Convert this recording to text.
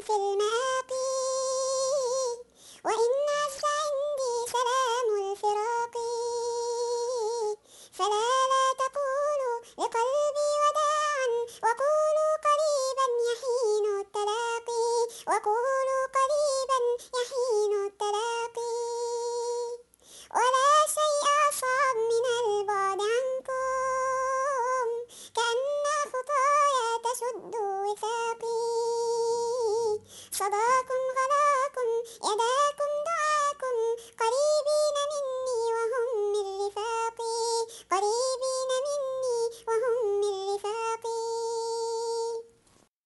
في المآقي وإن عشت عندي سلام الفراق. فلا لا تقولوا لقلبي وداعا. وقولوا قريبا يحين التلاقي. وقولوا قريبا يحين التلاقي. ولا شيء أصعب من البعد عنكم. كأن خطايا تشد صداكم غلاكم يداكم دعاكم قريب